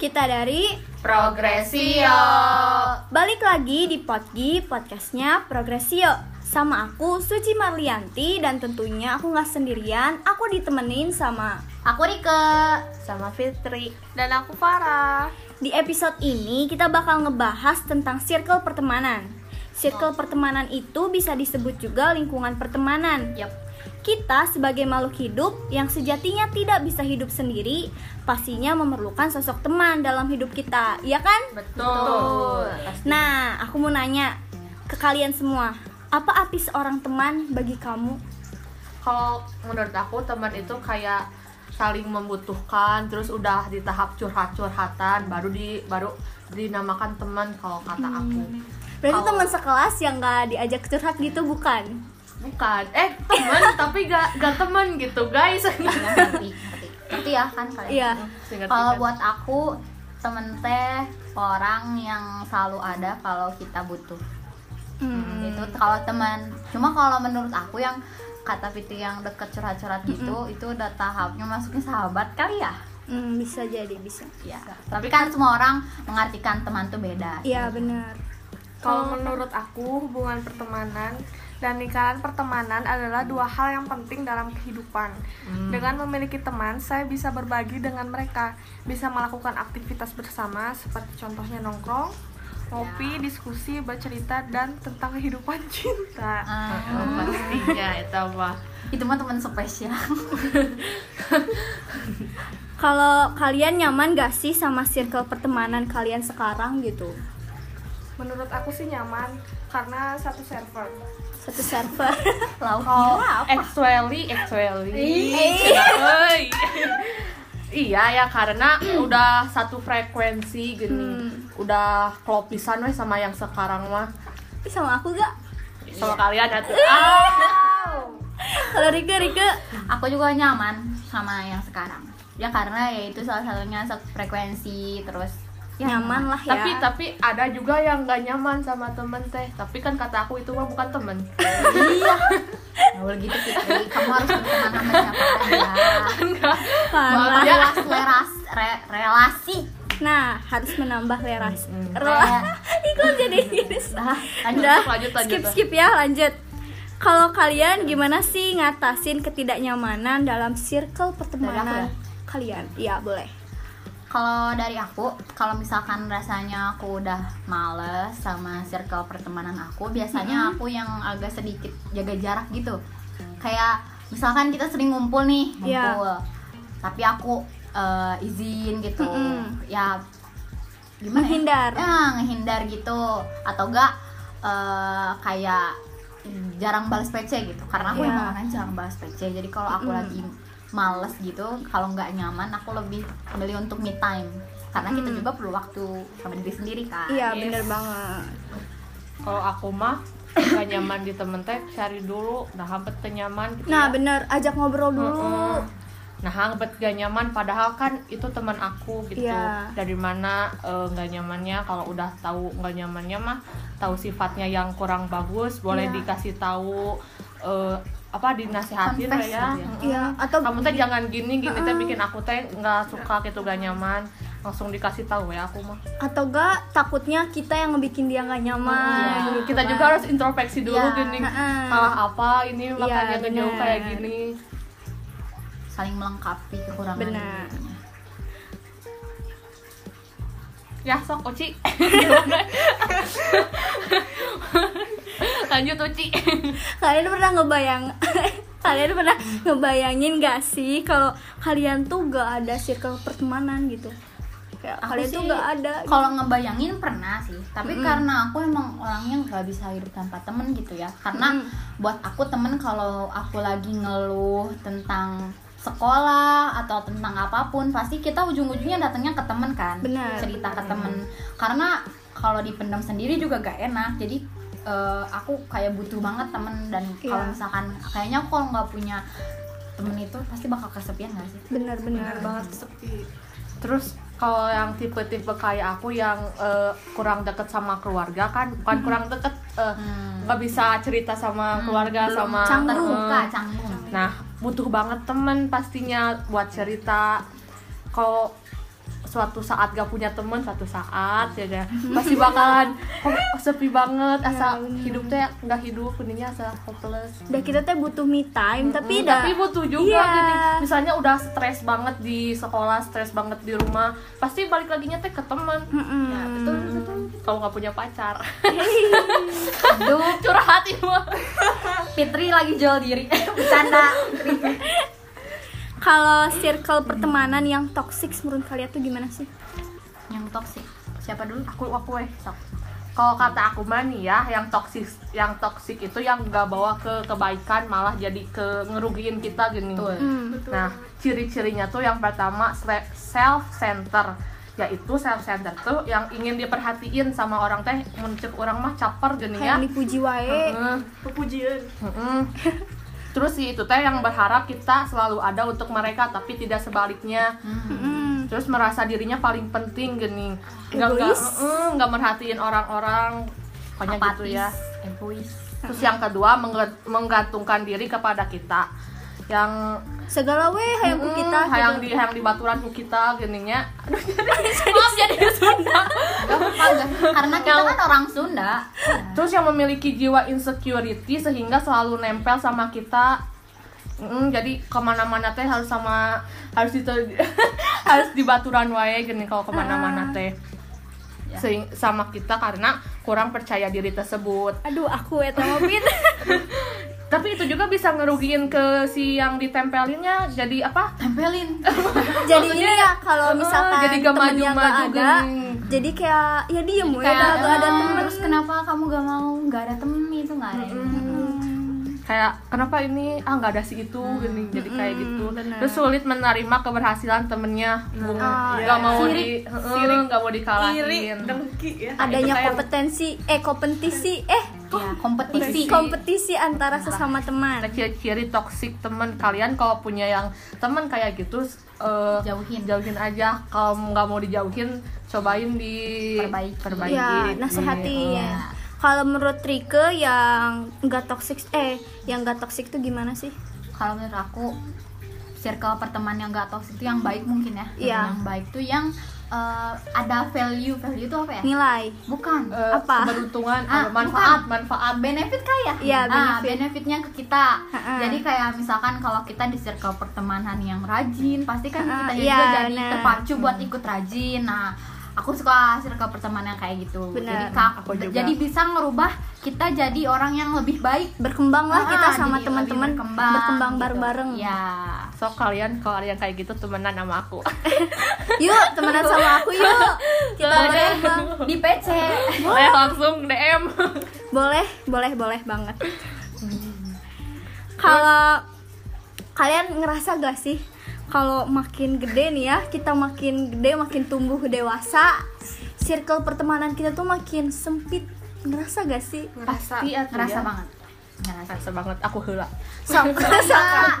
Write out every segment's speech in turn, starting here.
Kita dari Progresio. balik lagi di Podgi podcastnya Progresio sama aku Suci Marlianti dan tentunya aku nggak sendirian, aku ditemenin sama Aku Rike. Sama Fitri. Dan aku Farah. Di episode ini kita bakal ngebahas tentang circle pertemanan. Circle pertemanan itu bisa disebut juga lingkungan pertemanan. Yap. Kita sebagai makhluk hidup yang sejatinya tidak bisa hidup sendiri, pastinya memerlukan sosok teman dalam hidup kita, ya kan? Betul. Nah, aku mau nanya ke kalian semua, apa arti seorang teman bagi kamu? Kalau menurut aku teman itu kayak saling membutuhkan, terus udah di tahap curhat-curhatan, baru di baru dinamakan teman kalau kata aku. Berarti Kalau- teman sekelas yang gak diajak curhat gitu bukan? Bukan, eh teman tapi gak gak teman gitu guys. Ngerti, ngerti. Ngerti ya kan kalian? Iya. Kalau kan? buat aku temen teh orang yang selalu ada kalau kita butuh. Hmm. Itu kalau teman. Cuma kalau menurut aku yang kata Fitri yang deket curhat-curhat gitu, itu udah tahapnya masuknya sahabat kali ya. Hmm, bisa jadi bisa. Ya. Tapi kan semua orang mengartikan teman tuh beda. Iya benar. Kalau menurut aku hubungan pertemanan dan lingkaran pertemanan adalah dua hal yang penting dalam kehidupan. Dengan memiliki teman, saya bisa berbagi dengan mereka, bisa melakukan aktivitas bersama seperti contohnya nongkrong, ngopi, diskusi, bercerita dan tentang kehidupan cinta. Ah, Oh, pastinya itu apa? itu mah teman spesial. Kalau kalian nyaman gak sih sama circle pertemanan kalian sekarang gitu? Menurut aku sih nyaman karena satu server. Satu server. Lauk Oh, gila apa? actually, actually. Oi. Iya ya karena udah satu frekuensi gini. Udah klop pisan weh sama yang sekarang mah. Ih, sama aku gak? Sama kalian atuh. Ah. Kalau Rike, Rike aku juga nyaman sama yang sekarang ya karena ya itu salah satunya satu frekuensi terus ya nyaman lah ya. Tapi tapi ada juga yang gak nyaman sama temen teh. Tapi kan kata aku itu mah bukan temen. iya nggak boleh gitu Fitri kamu harus berteman sama siapa aja Parah. memperluas leras, re- relasi Nah, harus menambah leras. Hmm. Rela. Ikut jadi gini. Dah, lanjut. Udah, lanjut, lanjut. skip skip ya, lanjut. Kalau kalian gimana sih ngatasin ketidaknyamanan dalam circle pertemanan ya? kalian? Iya, boleh. Kalau dari aku kalau misalkan rasanya aku udah males sama circle pertemanan aku biasanya aku yang agak sedikit jaga jarak gitu kayak misalkan kita sering ngumpul nih Iya. ngumpul tapi aku eh, izin gitu Mm-mm. ya gimana ya? Menghindar. ya ngehindar gitu atau enggak eh, kayak jarang balas PC gitu karena aku Iya. emang orangnya jarang balas PC jadi kalau aku Mm-mm. lagi males gitu kalau nggak nyaman aku lebih memilih untuk me time karena kita Mm. juga perlu waktu sama diri sendiri kan Iya, Yes. bener banget. Kalau aku mah gak nyaman di temen teh cari dulu nah hampet teu nyaman gitu Nah, ya. bener, ajak ngobrol dulu. Nah, hampet gak nyaman padahal kan itu teman aku gitu. Iya. Dari mana nggak nyamannya kalau udah tahu nggak nyamannya mah tahu sifatnya yang kurang bagus, boleh Iya. dikasih tahu eh, apa dinasihatin lah ya. gitu ya. Iya, atau kamu teh jangan gini gini teh bikin aku teh nggak suka gitu gak nyaman langsung dikasih tahu ya aku mah atau enggak takutnya kita yang ngebikin dia nggak nyaman. Iya. kita juga harus introspeksi dulu Iya, gini heeh. salah apa ini makanya ngejauh bener. kayak gini saling melengkapi kekurangan Benar. ya sok Uci lanjut Uci kalian pernah ngebayang kalian pernah ngebayangin gak sih kalau kalian tuh gak ada circle pertemanan gitu kayak Aku kalian tuh sih, gak ada gitu. kalau ngebayangin pernah sih tapi Mm-mm. karena aku emang orangnya nggak bisa hidup tanpa temen gitu ya karena Mm-mm. buat aku temen kalau aku lagi ngeluh tentang sekolah atau tentang apa pun pasti kita ujung-ujungnya datangnya ke temen kan Benar, cerita ke benar. temen karena kalau dipendam sendiri juga gak enak jadi eh, aku kayak butuh banget temen dan kalau Iya. misalkan kayaknya aku kalau nggak punya temen itu pasti bakal kesepian gak sih benar-benar banget sepi. terus kalau yang tipe-tipe kayak aku yang eh, kurang deket sama keluarga kan bukan kurang deket eh, Hmm. nggak bisa cerita sama keluarga Belum sama canggung. terbuka eh, canggung nah butuh banget temen pastinya buat cerita kalau suatu saat gak punya temen suatu saat ya kan pasti bakalan kok sepi banget asa hidupnya nggak hidup ininya asa hopeless udah kita teh butuh me time tapi Hmm, dah tapi butuh juga Iya. gini misalnya udah stres banget di sekolah stres banget di rumah pasti balik lagi teh ke teman Mm-mm. ya betul betul kalau nggak punya pacar Aduh, curhat mah. Fitri lagi jual diri. Bercanda. kalau circle pertemanan yang toxic menurut kalian tuh gimana sih Yang toksik. Siapa dulu? aku aku eh sok kalau kata aku mah nih ya yang toksik yang toksik itu yang nggak bawa ke kebaikan malah jadi ke ngerugiin kita gini Betul. Hmm. nah ciri-cirinya tuh yang pertama self center yaitu self center tuh yang ingin diperhatiin sama orang teh mencek orang mah caper gini ya kayak dipuji wae Heeh. Kepujian. Terus sih itu teh yang berharap kita selalu ada untuk mereka tapi tidak sebaliknya. Mm-mm. Terus merasa dirinya paling penting gini. Enggak enggak Egois. mm, enggak merhatiin orang-orang. Pokoknya gitu ya. egois. Terus yang kedua menggantungkan diri kepada kita. Yang segala weh hayang ku mm, kita hayang gitu. di hayang di baturan ku kita gininya. Aduh jadi maaf jadi Sunda. Karena kita kan orang Sunda. Terus yang memiliki jiwa insecurity sehingga selalu nempel sama kita. Mm, jadi ke mana-mana teh harus sama harus itu harus di baturan wae gini kalau ke mana-mana teh Ya. Sehing- sama kita karena kurang percaya diri tersebut. aduh aku eta mah. Tapi itu juga bisa ngerugiin ke si yang ditempelinnya jadi apa? Tempelin. jadi ini ya kalau eh, misalkan jadi gak maju-maju nggak ada gini. jadi kayak ya diem Kayak, dah gak ada "Eh, temen Terus kenapa kamu gak mau? Gak ada temen itu gak ada. kayak kenapa ini ah nggak ada si itu gini jadi kayak gitu bener. terus sulit menerima keberhasilan temennya Ah, nggak iya. mau di heeh, nggak mau Iri, dikalahin dengki ya. adanya kompetensi eh kompetisi eh Ya, kompetisi. kompetisi antara sesama teman Nah, ciri-ciri toxic temen kalian kalau punya yang temen kayak gitu eh, Jauhin. jauhin aja kalau nggak mau dijauhin cobain di Perbaiki. perbaiki ya nasihati Iya. ya kalau menurut Rike yang enggak toxic eh yang enggak toxic itu gimana sih Kalau menurut aku circle pertemanan yang gak toxic itu yang baik mungkin ya. Iya. Yang baik tuh yang eh, ada value. Value itu apa ya? nilai Bukan. Eh, Apa? keberuntungan Ah, manfaat bukan. manfaat benefit kayak Iya, benefit. benefitnya ke kita Ha-ha. jadi kayak misalkan kalau kita di circle pertemanan yang rajin pasti kan kita iya, juga jadi benar. terpacu buat ikut rajin nah aku suka circle pertemanan yang kayak gitu. Benar. jadi kak Aku juga. jadi bisa ngerubah kita jadi orang yang lebih baik. Berkembang lah Ah, kita sama jadi lebih teman-teman. berkembang, berkembang gitu. bareng-bareng. Ya so kalian kalau ada yang kayak gitu temenan sama aku. Yuk temenan sama aku yuk. Kita boleh di PC boleh langsung DM boleh boleh boleh banget. Kalau kalian ngerasa gak sih kalau makin gede nih ya kita makin gede makin tumbuh dewasa circle pertemanan kita tuh makin sempit. Ngerasa gak sih? Ngerasa. Pasti atuh ngerasa ya. banget. Ngerasa Rasa banget. Aku heula sok sok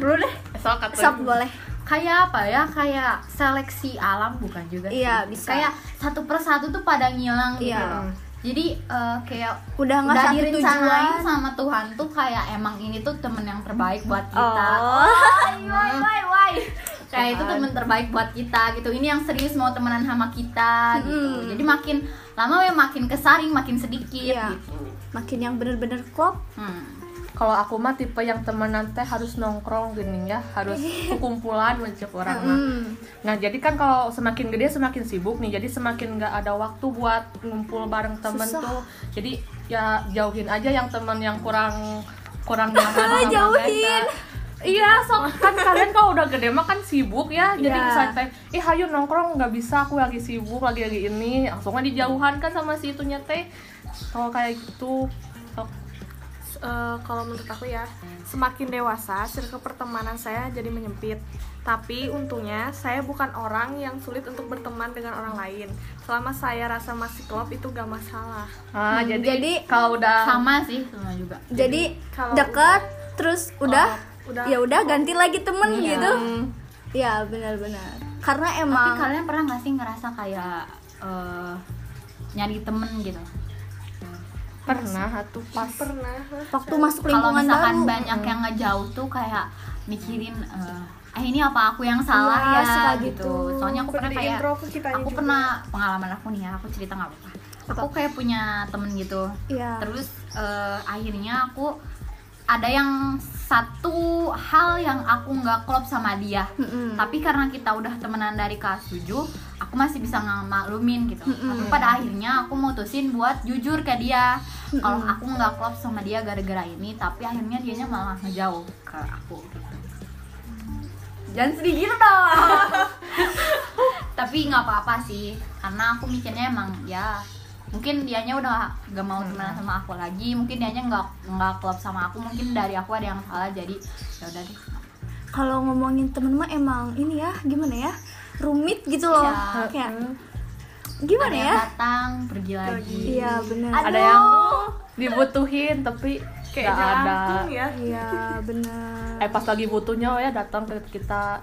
dulu deh. Sok sok boleh. Kayak apa ya? Kayak seleksi alam bukan juga sih. Iya, bisa. kayak satu persatu tuh pada ngilang gitu Iya. Jadi eh, kayak udah nggak udah direncanain tujuan sama Tuhan tuh kayak emang ini tuh temen yang terbaik buat kita Oh. Wai, wai, wai, wai. kayak itu temen terbaik buat kita gitu ini yang serius mau temenan sama kita gitu Hmm. jadi makin lama ya makin kesaring makin sedikit Iya. gitu makin yang bener-bener klop hmm. Kalau aku mah tipe yang temenan teh harus nongkrong gini ya. Harus kumpulan mencek orang mah. Nah jadi kan kalau semakin gede semakin sibuk nih. Jadi semakin nggak ada waktu buat ngumpul bareng temen Susah. tuh. Jadi ya jauhin aja yang temen yang kurang kurang nyaman sama Jauhin. Iya, so kan kalian kalau udah gede mah kan sibuk ya, jadi bisa teh, ih hayu nongkrong nggak bisa, aku lagi sibuk, lagi lagi ini, langsung aja dijauhan kan sama si itunya teh, kalau kayak gitu, Eh, kalau menurut aku ya semakin dewasa circle pertemanan saya jadi menyempit tapi untungnya saya bukan orang yang sulit untuk berteman dengan orang lain selama saya rasa masih klop itu gak masalah Ah, Hmm, jadi, jadi- kalau udah sama sih sama juga jadi Kalau dekat terus udah Oh, udah. ya udah ganti lagi temen Iya. gitu ya benar-benar karena Tapi emang kalian pernah gak sih ngerasa kayak eh, nyari temen gitu? Pernah tuh pas pernah waktu masuk Kalau lingkungan misalkan baru banyak yang ngejauh tuh kayak mikirin eh eh, ini apa aku yang salah Iya, ya suka gitu. gitu. Soalnya aku pernah Seperti kayak intro ke kitanya aku juga. pernah pengalaman aku nih ya, aku cerita nggak apa-apa. Aku kayak punya temen gitu. Iya. Terus eh, akhirnya aku ada yang satu hal yang aku nggak klop sama dia. Mm-mm. Tapi karena kita udah temenan dari kelas 7, aku masih bisa ngemaklumin gitu. Tapi pada akhirnya aku mutusin buat jujur ke dia. Kalau aku nggak klop sama dia gara-gara ini, tapi akhirnya dianya malah ngejauh ke aku gitu. Jangan sedih gitu dong. tapi nggak apa-apa sih, karena aku mikirnya emang ya mungkin dianya udah gak mau temenan sama aku lagi mungkin dianya nggak nggak klop sama aku mungkin dari aku ada yang salah jadi ya udah deh. Kalau ngomongin temen mah emang ini ya gimana ya rumit gitu loh. Iya. kayak gimana ada ya? yang datang pergi lagi. Iya benar ada yang dibutuhin tapi kayak nggak ada. ya. Iya benar eh pas lagi butuhnya oh ya datang ke kita.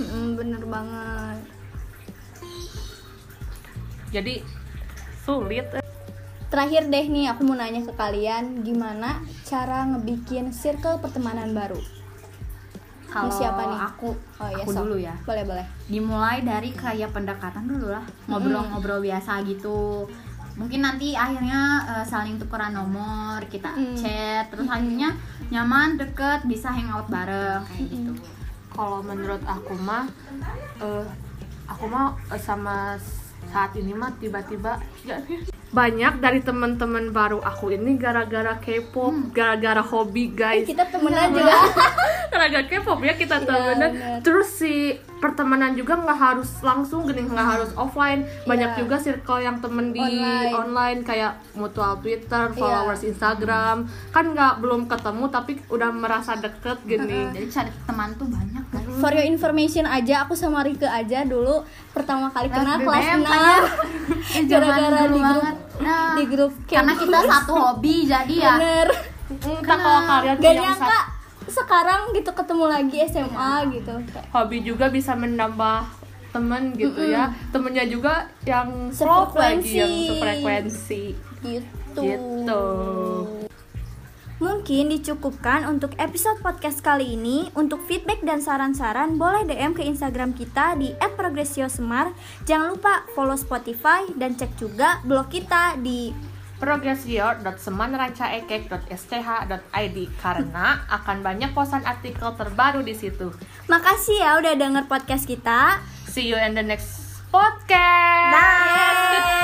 Mm, bener banget. Jadi sulit. Terakhir deh nih aku mau nanya ke kalian gimana cara ngebikin circle pertemanan baru? Kalau siapa nih? aku oh iya aku sok. dulu ya. Boleh boleh. Dimulai dari kayak pendekatan dulu lah. Ngobrol-ngobrol biasa gitu. Mungkin nanti akhirnya eh, saling tukeran nomor kita Mm. chat terus akhirnya nyaman deket bisa hangout bareng kayak gitu. Kalau menurut aku mah eh aku mah eh, sama saat ini mah tiba-tiba ya, banyak dari teman-teman baru aku ini gara-gara K-pop, gara-gara hobi Eh, guys. kita temenan juga. Gara-gara K-pop ya kita Iya, temenan. Terus si pertemanan juga nggak harus langsung gini, nggak harus offline. Banyak Iya. juga circle yang temen di Online. online, kayak mutual Twitter, Iya. followers Instagram. Kan nggak belum ketemu tapi udah merasa deket gini. jadi cari teman tuh banyak kan for your information aja aku sama Rike aja dulu pertama kali kenal kelas 6 ya. gara-gara di grup banget. Nah, di grup karena kita satu hobi jadi ya bener Entah kalau kalian gak punya nyangka sekarang gitu ketemu lagi SMA gitu. Kayak, hobi juga bisa menambah temen gitu ya. Temennya juga yang klop lagi yang sefrekuensi. Gitu. Gitu. Mungkin dicukupkan untuk episode podcast kali ini. Untuk feedback dan saran-saran boleh DM ke Instagram kita di @progressiosemar. Jangan lupa follow Spotify dan cek juga blog kita di progressio.semanrancaekek.sch.id karena akan banyak posan artikel terbaru di situ. Makasih ya udah denger podcast kita. See you in the next podcast. Bye.